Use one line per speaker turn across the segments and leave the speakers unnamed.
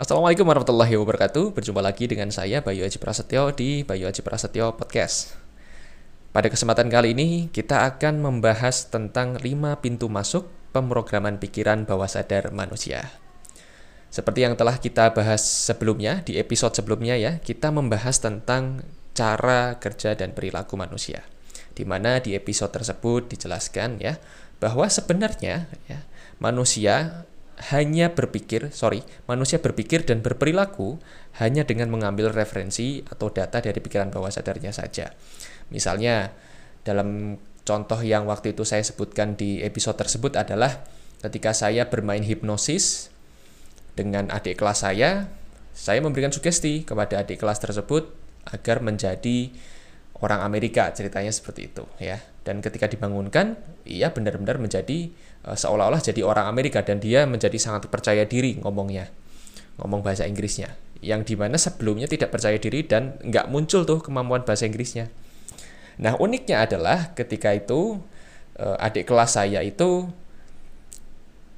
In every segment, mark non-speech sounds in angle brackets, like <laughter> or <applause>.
Assalamualaikum warahmatullahi wabarakatuh. Berjumpa lagi dengan saya Bayu Aji Prasetyo di Bayu Aji Prasetyo Podcast. Pada kesempatan kali ini kita akan membahas tentang 5 pintu masuk pemrograman pikiran bawah sadar manusia. Seperti yang telah kita bahas sebelumnya di episode sebelumnya ya, kita membahas tentang cara kerja dan perilaku manusia. Di mana di episode tersebut dijelaskan ya bahwa sebenarnya ya manusia hanya berpikir, sorry, manusia berpikir dan berperilaku hanya dengan mengambil referensi atau data dari pikiran bawah sadarnya saja. Misalnya, dalam contoh yang waktu itu saya sebutkan di episode tersebut adalah ketika saya bermain hipnosis dengan adik kelas saya, saya memberikan sugesti kepada adik kelas tersebut agar menjadi orang Amerika, ceritanya seperti itu ya. Dan ketika dibangunkan, ia benar-benar menjadi Eh, seolah-olah jadi orang Amerika dan dia menjadi sangat percaya diri ngomongnya. Ngomong bahasa Inggrisnya. Yang di mana sebelumnya tidak percaya diri dan nggak muncul tuh kemampuan bahasa Inggrisnya. Nah uniknya adalah ketika itu eh, adik kelas saya itu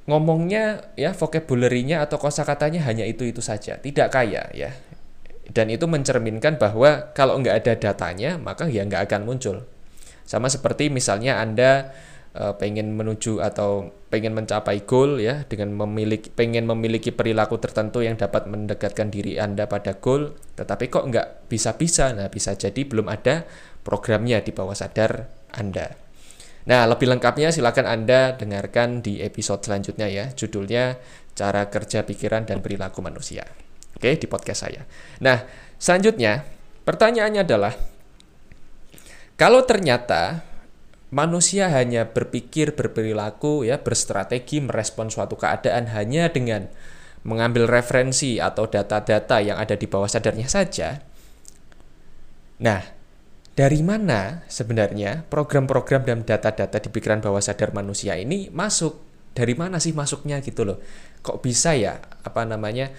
ngomongnya ya vocabulary-nya atau kosakatanya hanya itu-itu saja. Tidak kaya ya dan itu mencerminkan bahwa kalau nggak ada datanya maka ya nggak akan muncul. Sama seperti misalnya anda uh, pengen menuju atau pengen mencapai goal ya dengan memiliki pengen memiliki perilaku tertentu yang dapat mendekatkan diri Anda pada goal tetapi kok nggak bisa-bisa? Nah bisa jadi belum ada programnya di bawah sadar Anda. Nah lebih lengkapnya silakan Anda dengarkan di episode selanjutnya ya judulnya cara kerja pikiran dan perilaku manusia oke di podcast saya nah selanjutnya pertanyaannya adalah kalau ternyata manusia hanya berpikir, berperilaku, ya, berstrategi merespon suatu keadaan hanya dengan mengambil referensi atau data-data yang ada di bawah sadarnya saja. Nah, dari mana sebenarnya program-program dan data-data di pikiran bawah sadar manusia ini masuk? Dari mana sih masuknya gitu loh? Kok bisa ya apa namanya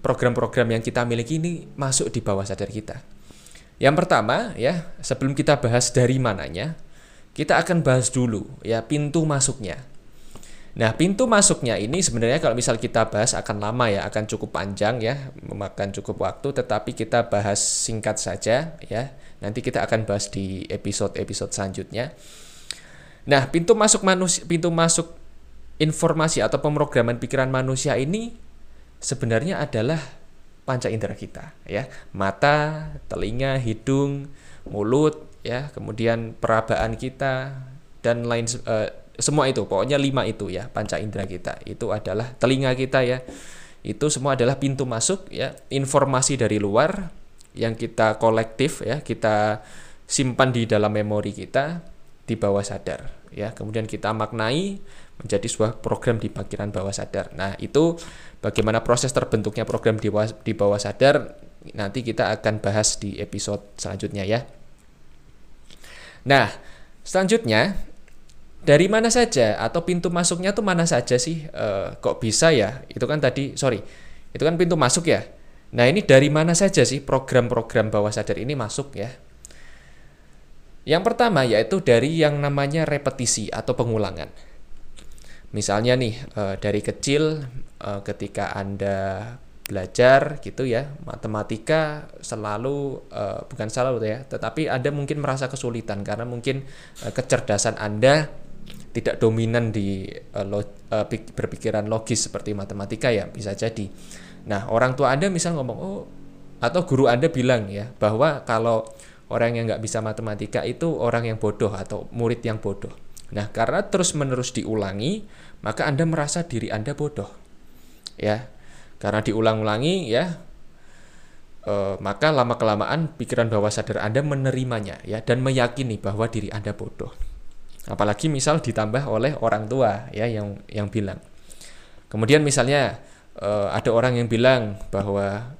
program-program yang kita miliki ini masuk di bawah sadar kita? Yang pertama ya, sebelum kita bahas dari mananya, kita akan bahas dulu ya pintu masuknya. Nah, pintu masuknya ini sebenarnya kalau misal kita bahas akan lama ya, akan cukup panjang ya, memakan cukup waktu, tetapi kita bahas singkat saja ya. Nanti kita akan bahas di episode-episode selanjutnya. Nah, pintu masuk manusia, pintu masuk informasi atau pemrograman pikiran manusia ini sebenarnya adalah panca indera kita ya. Mata, telinga, hidung, mulut, ya. Kemudian perabaan kita dan lain uh, semua itu pokoknya lima itu ya panca indera kita. Itu adalah telinga kita ya. Itu semua adalah pintu masuk ya informasi dari luar yang kita kolektif ya kita simpan di dalam memori kita di bawah sadar ya. Kemudian kita maknai menjadi sebuah program di pikiran bawah sadar nah itu bagaimana proses terbentuknya program di bawah, di bawah sadar nanti kita akan bahas di episode selanjutnya ya Nah, selanjutnya dari mana saja atau pintu masuknya tuh mana saja sih? E, kok bisa ya? Itu kan tadi, sorry, itu kan pintu masuk ya. Nah ini dari mana saja sih program-program bawah sadar ini masuk ya? Yang pertama yaitu dari yang namanya repetisi atau pengulangan. Misalnya nih e, dari kecil e, ketika anda belajar gitu ya matematika selalu uh, bukan selalu ya tetapi anda mungkin merasa kesulitan karena mungkin kecerdasan anda tidak dominan di berpikiran logis seperti matematika ya bisa jadi. Nah orang tua anda misal ngomong oh atau guru anda bilang ya bahwa kalau orang yang nggak bisa matematika itu orang yang bodoh atau murid yang bodoh nah karena terus menerus diulangi maka anda merasa diri anda bodoh ya karena diulang-ulangi ya e, maka lama kelamaan pikiran bawah sadar Anda menerimanya ya dan meyakini bahwa diri Anda bodoh. Apalagi misal ditambah oleh orang tua ya yang yang bilang. Kemudian misalnya e, ada orang yang bilang bahwa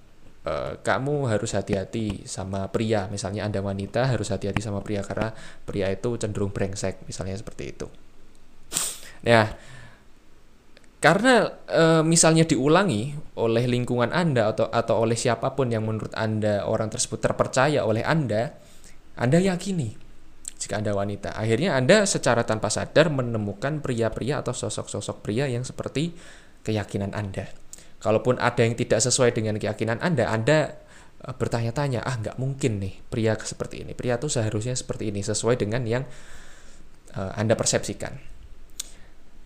e, kamu harus hati-hati sama pria, misalnya Anda wanita harus hati-hati sama pria karena pria itu cenderung brengsek, misalnya seperti itu. Nah, karena e, misalnya diulangi oleh lingkungan Anda atau atau oleh siapa pun yang menurut Anda orang tersebut terpercaya oleh Anda, Anda yakini jika Anda wanita. Akhirnya Anda secara tanpa sadar menemukan pria-pria atau sosok-sosok pria yang seperti keyakinan Anda. Kalaupun ada yang tidak sesuai dengan keyakinan Anda, Anda uh, bertanya-tanya, ah nggak mungkin nih pria seperti ini. Pria tuh seharusnya seperti ini, sesuai dengan yang uh, Anda persepsikan.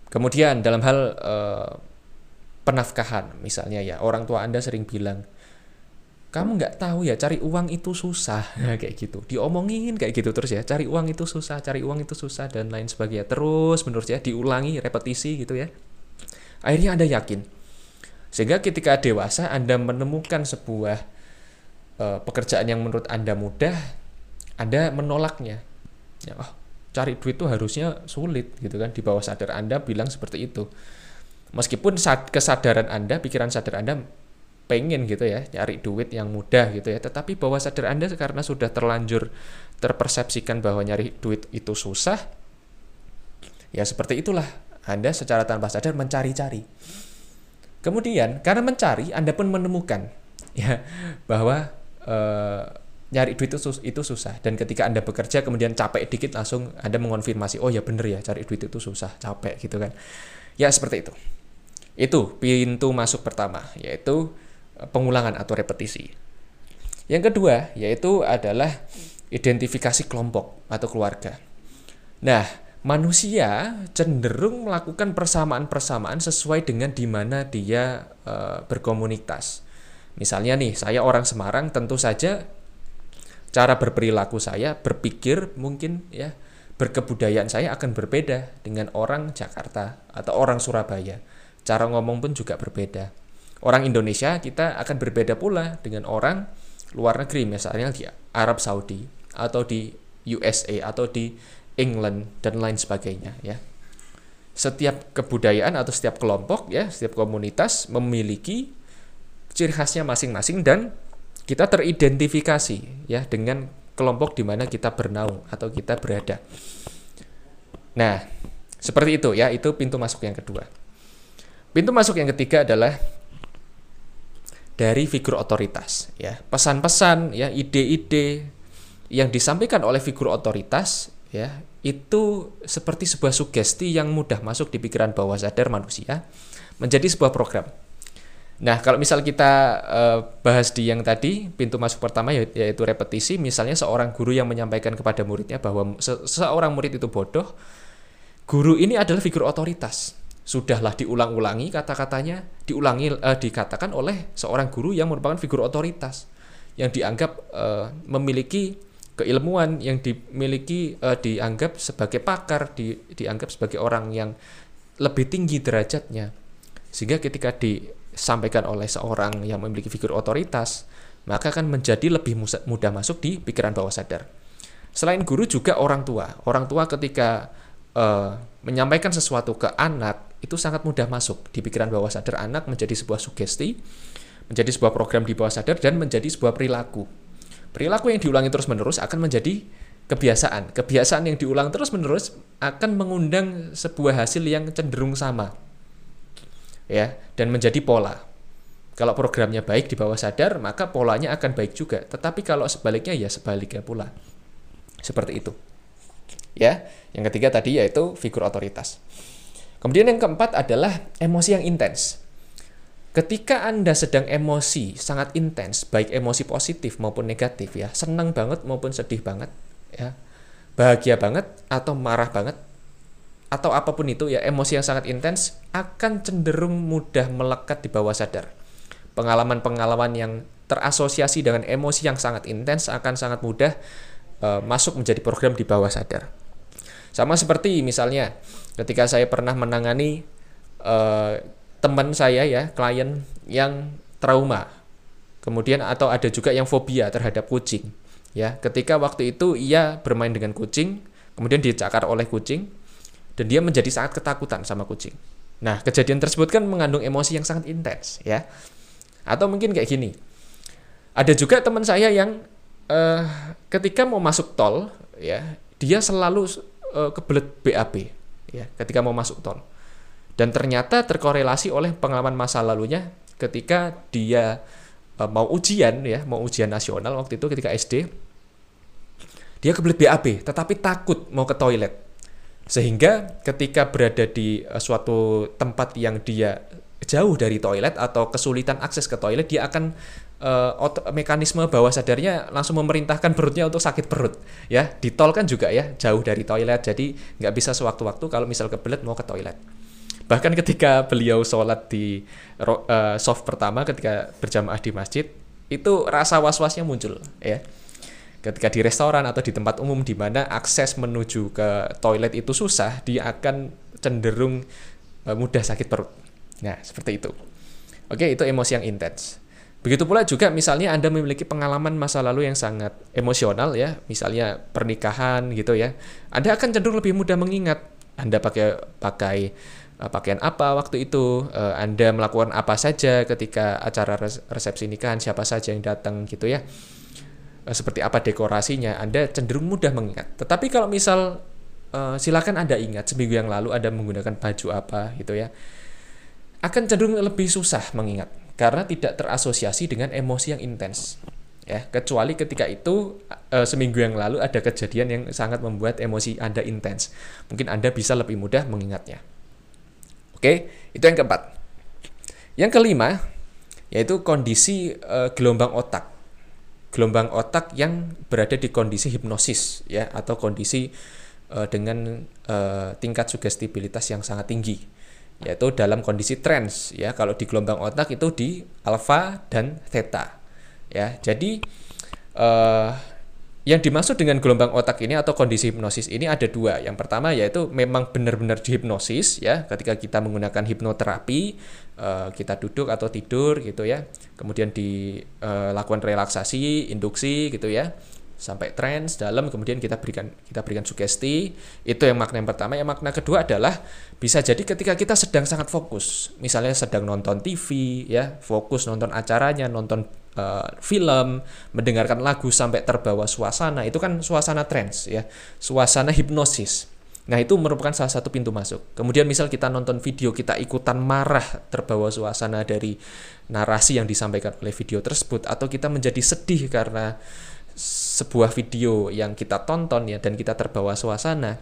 Kemudian dalam hal uh, penafkahan, misalnya ya orang tua Anda sering bilang, kamu nggak tahu ya cari uang itu susah. <laughs> Nah, kayak gitu. Diomongin kayak gitu terus ya cari uang itu susah cari uang itu susah dan lain sebagainya. Terus menurut ya diulangi repetisi gitu ya. Akhirnya anda yakin sehingga ketika dewasa anda menemukan sebuah uh, pekerjaan yang menurut anda mudah anda menolaknya ya oh cari duit itu harusnya sulit gitu kan di bawah sadar Anda bilang seperti itu. Meskipun kesadaran Anda, pikiran sadar Anda pengen gitu ya, cari duit yang mudah gitu ya, tetapi bawah sadar Anda karena sudah terlanjur terpersepsikan bahwa nyari duit itu susah, ya seperti itulah Anda secara tanpa sadar mencari-cari. Kemudian karena mencari Anda pun menemukan ya bahwa eh, nyari duit itu, sus itu susah. Dan ketika anda bekerja kemudian capek dikit langsung anda mengonfirmasi oh ya bener ya cari duit itu susah capek gitu kan. Ya seperti itu. Itu pintu masuk pertama yaitu eh, pengulangan atau repetisi. Yang kedua yaitu adalah identifikasi kelompok atau keluarga. Nah manusia cenderung melakukan persamaan-persamaan sesuai dengan di mana dia uh, berkomunitas. Misalnya nih, saya orang Semarang, tentu saja cara berperilaku saya, berpikir mungkin ya, berkebudayaan saya akan berbeda dengan orang Jakarta atau orang Surabaya. Cara ngomong pun juga berbeda. Orang Indonesia kita akan berbeda pula dengan orang luar negeri misalnya di Arab Saudi atau di USA atau di England dan lain sebagainya ya. Setiap kebudayaan atau setiap kelompok ya, setiap komunitas memiliki ciri khasnya masing-masing dan kita teridentifikasi ya dengan kelompok di mana kita bernaung atau kita berada. Nah, seperti itu ya, itu pintu masuk yang kedua. Pintu masuk yang ketiga adalah dari figur otoritas ya. Pesan-pesan ya, ide-ide yang disampaikan oleh figur otoritas ya, itu seperti sebuah sugesti yang mudah masuk di pikiran bawah sadar manusia menjadi sebuah program Nah, kalau misal kita uh, bahas di yang tadi, pintu masuk pertama ya, yaitu repetisi, misalnya seorang guru yang menyampaikan kepada muridnya bahwa se seorang murid itu bodoh, guru ini adalah figur otoritas. Sudahlah diulang-ulangi kata-katanya, diulangi uh, dikatakan oleh seorang guru yang merupakan figur otoritas yang dianggap uh, memiliki keilmuan yang dimiliki uh, dianggap sebagai pakar, di, dianggap sebagai orang yang lebih tinggi derajatnya. Sehingga ketika di disampaikan oleh seorang yang memiliki figur otoritas, maka akan menjadi lebih mudah masuk di pikiran bawah sadar. Selain guru juga orang tua. Orang tua ketika uh, menyampaikan sesuatu ke anak itu sangat mudah masuk di pikiran bawah sadar anak menjadi sebuah sugesti, menjadi sebuah program di bawah sadar dan menjadi sebuah perilaku. Perilaku yang diulangi terus-menerus akan menjadi kebiasaan. Kebiasaan yang diulang terus-menerus akan mengundang sebuah hasil yang cenderung sama ya dan menjadi pola. Kalau programnya baik di bawah sadar, maka polanya akan baik juga. Tetapi kalau sebaliknya ya sebaliknya pula. Seperti itu. Ya, yang ketiga tadi yaitu figur otoritas. Kemudian yang keempat adalah emosi yang intens. Ketika Anda sedang emosi sangat intens, baik emosi positif maupun negatif ya, senang banget maupun sedih banget, ya, bahagia banget atau marah banget, atau apa pun itu ya emosi yang sangat intens akan cenderung mudah melekat di bawah sadar. Pengalaman-pengalaman yang terasosiasi dengan emosi yang sangat intens akan sangat mudah uh, masuk menjadi program di bawah sadar. Sama seperti misalnya ketika saya pernah menangani uh, teman saya ya, klien yang trauma. Kemudian atau ada juga yang fobia terhadap kucing. Ya, ketika waktu itu ia bermain dengan kucing, kemudian dicakar oleh kucing, dan dia menjadi sangat ketakutan sama kucing. Nah, kejadian tersebut kan mengandung emosi yang sangat intens, ya. Atau mungkin kayak gini. Ada juga teman saya yang uh, ketika mau masuk tol, ya, dia selalu uh, kebelet BAB, ya, ketika mau masuk tol. Dan ternyata terkorelasi oleh pengalaman masa lalunya ketika dia uh, mau ujian, ya, mau ujian nasional waktu itu ketika SD, dia kebelet BAB, tetapi takut mau ke toilet. Sehingga ketika berada di uh, suatu tempat yang dia jauh dari toilet atau kesulitan akses ke toilet dia akan uh, mekanisme bawah sadarnya langsung memerintahkan perutnya untuk sakit perut ya. Di tol kan juga ya jauh dari toilet. Jadi nggak bisa sewaktu-waktu kalau misal kebelet mau ke toilet bahkan ketika beliau sholat di uh, soft pertama ketika berjamaah di masjid itu rasa was-wasnya muncul ya ketika di restoran atau di tempat umum di mana akses menuju ke toilet itu susah dia akan cenderung uh, mudah sakit perut Nah, seperti itu. Oke, itu emosi yang intens. Begitu pula juga misalnya Anda memiliki pengalaman masa lalu yang sangat emosional ya, misalnya pernikahan gitu ya. Anda akan cenderung lebih mudah mengingat Anda pakai pakai pakaian apa waktu itu, uh, Anda melakukan apa saja ketika acara resepsi nikahan, siapa saja yang datang gitu ya. Uh, seperti apa dekorasinya, Anda cenderung mudah mengingat. Tetapi kalau misal silakan Anda ingat seminggu yang lalu Anda menggunakan baju apa gitu ya akan cenderung lebih susah mengingat karena tidak terasosiasi dengan emosi yang intens. Ya, kecuali ketika itu e, seminggu yang lalu ada kejadian yang sangat membuat emosi Anda intens. Mungkin Anda bisa lebih mudah mengingatnya. Oke, itu yang keempat. Yang kelima yaitu kondisi e, gelombang otak. Gelombang otak yang berada di kondisi hipnosis ya atau kondisi e, dengan e, tingkat sugestibilitas yang sangat tinggi yaitu dalam kondisi trans ya kalau di gelombang otak itu di alfa dan theta ya jadi uh, yang dimaksud dengan gelombang otak ini atau kondisi hipnosis ini ada dua. Yang pertama yaitu memang benar-benar dihipnosis ya. Ketika kita menggunakan hipnoterapi uh, kita duduk atau tidur gitu ya. Kemudian dilakukan uh, relaksasi induksi gitu ya. Sampai trans dalam kemudian kita berikan kita berikan sugesti. Itu yang makna yang pertama. Yang makna kedua adalah bisa jadi ketika kita sedang sangat fokus. Misalnya sedang nonton TV ya. Fokus nonton acaranya nonton uh, film mendengarkan lagu sampai terbawa suasana itu kan suasana trans ya. Suasana hipnosis. Nah, itu merupakan salah satu pintu masuk. Kemudian misal kita nonton video, kita ikutan marah terbawa suasana dari narasi yang disampaikan oleh video tersebut atau kita menjadi sedih karena sebuah video yang kita tonton ya dan kita terbawa suasana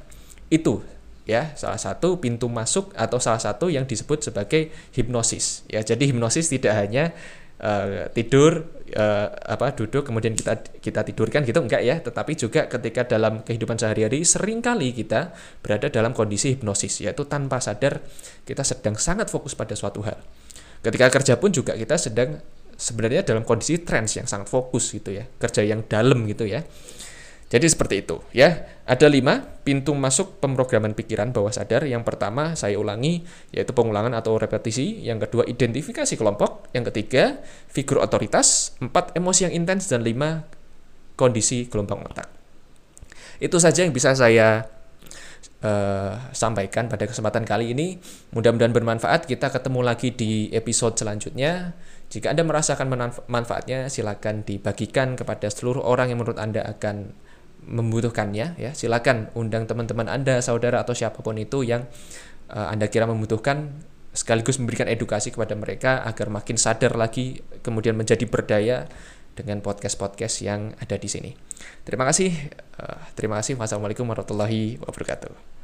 itu ya salah satu pintu masuk atau salah satu yang disebut sebagai hipnosis ya. Jadi hipnosis tidak hanya uh, tidur uh, apa duduk kemudian kita kita tidurkan gitu enggak ya. Tetapi juga ketika dalam kehidupan sehari-hari sering kali kita berada dalam kondisi hipnosis yaitu tanpa sadar kita sedang sangat fokus pada suatu hal. Ketika kerja pun juga kita sedang sebenarnya dalam kondisi trans yang sangat fokus gitu ya kerja yang dalam gitu ya jadi seperti itu ya. Ada lima pintu masuk pemrograman pikiran bawah sadar. Yang pertama saya ulangi yaitu pengulangan atau repetisi. Yang kedua identifikasi kelompok. Yang ketiga figur otoritas. Empat emosi yang intens dan lima kondisi gelombang otak. Itu saja yang bisa saya uh, sampaikan pada kesempatan kali ini. Mudah-mudahan bermanfaat. Kita ketemu lagi di episode selanjutnya. Jika Anda merasakan manfaatnya, silakan dibagikan kepada seluruh orang yang menurut Anda akan membutuhkannya. Ya, silakan undang teman-teman Anda, saudara atau siapa pun itu yang uh, Anda kira membutuhkan, sekaligus memberikan edukasi kepada mereka agar makin sadar lagi, kemudian menjadi berdaya dengan podcast-podcast yang ada di sini. Terima kasih. Uh, terima kasih. Wassalamualaikum warahmatullahi wabarakatuh.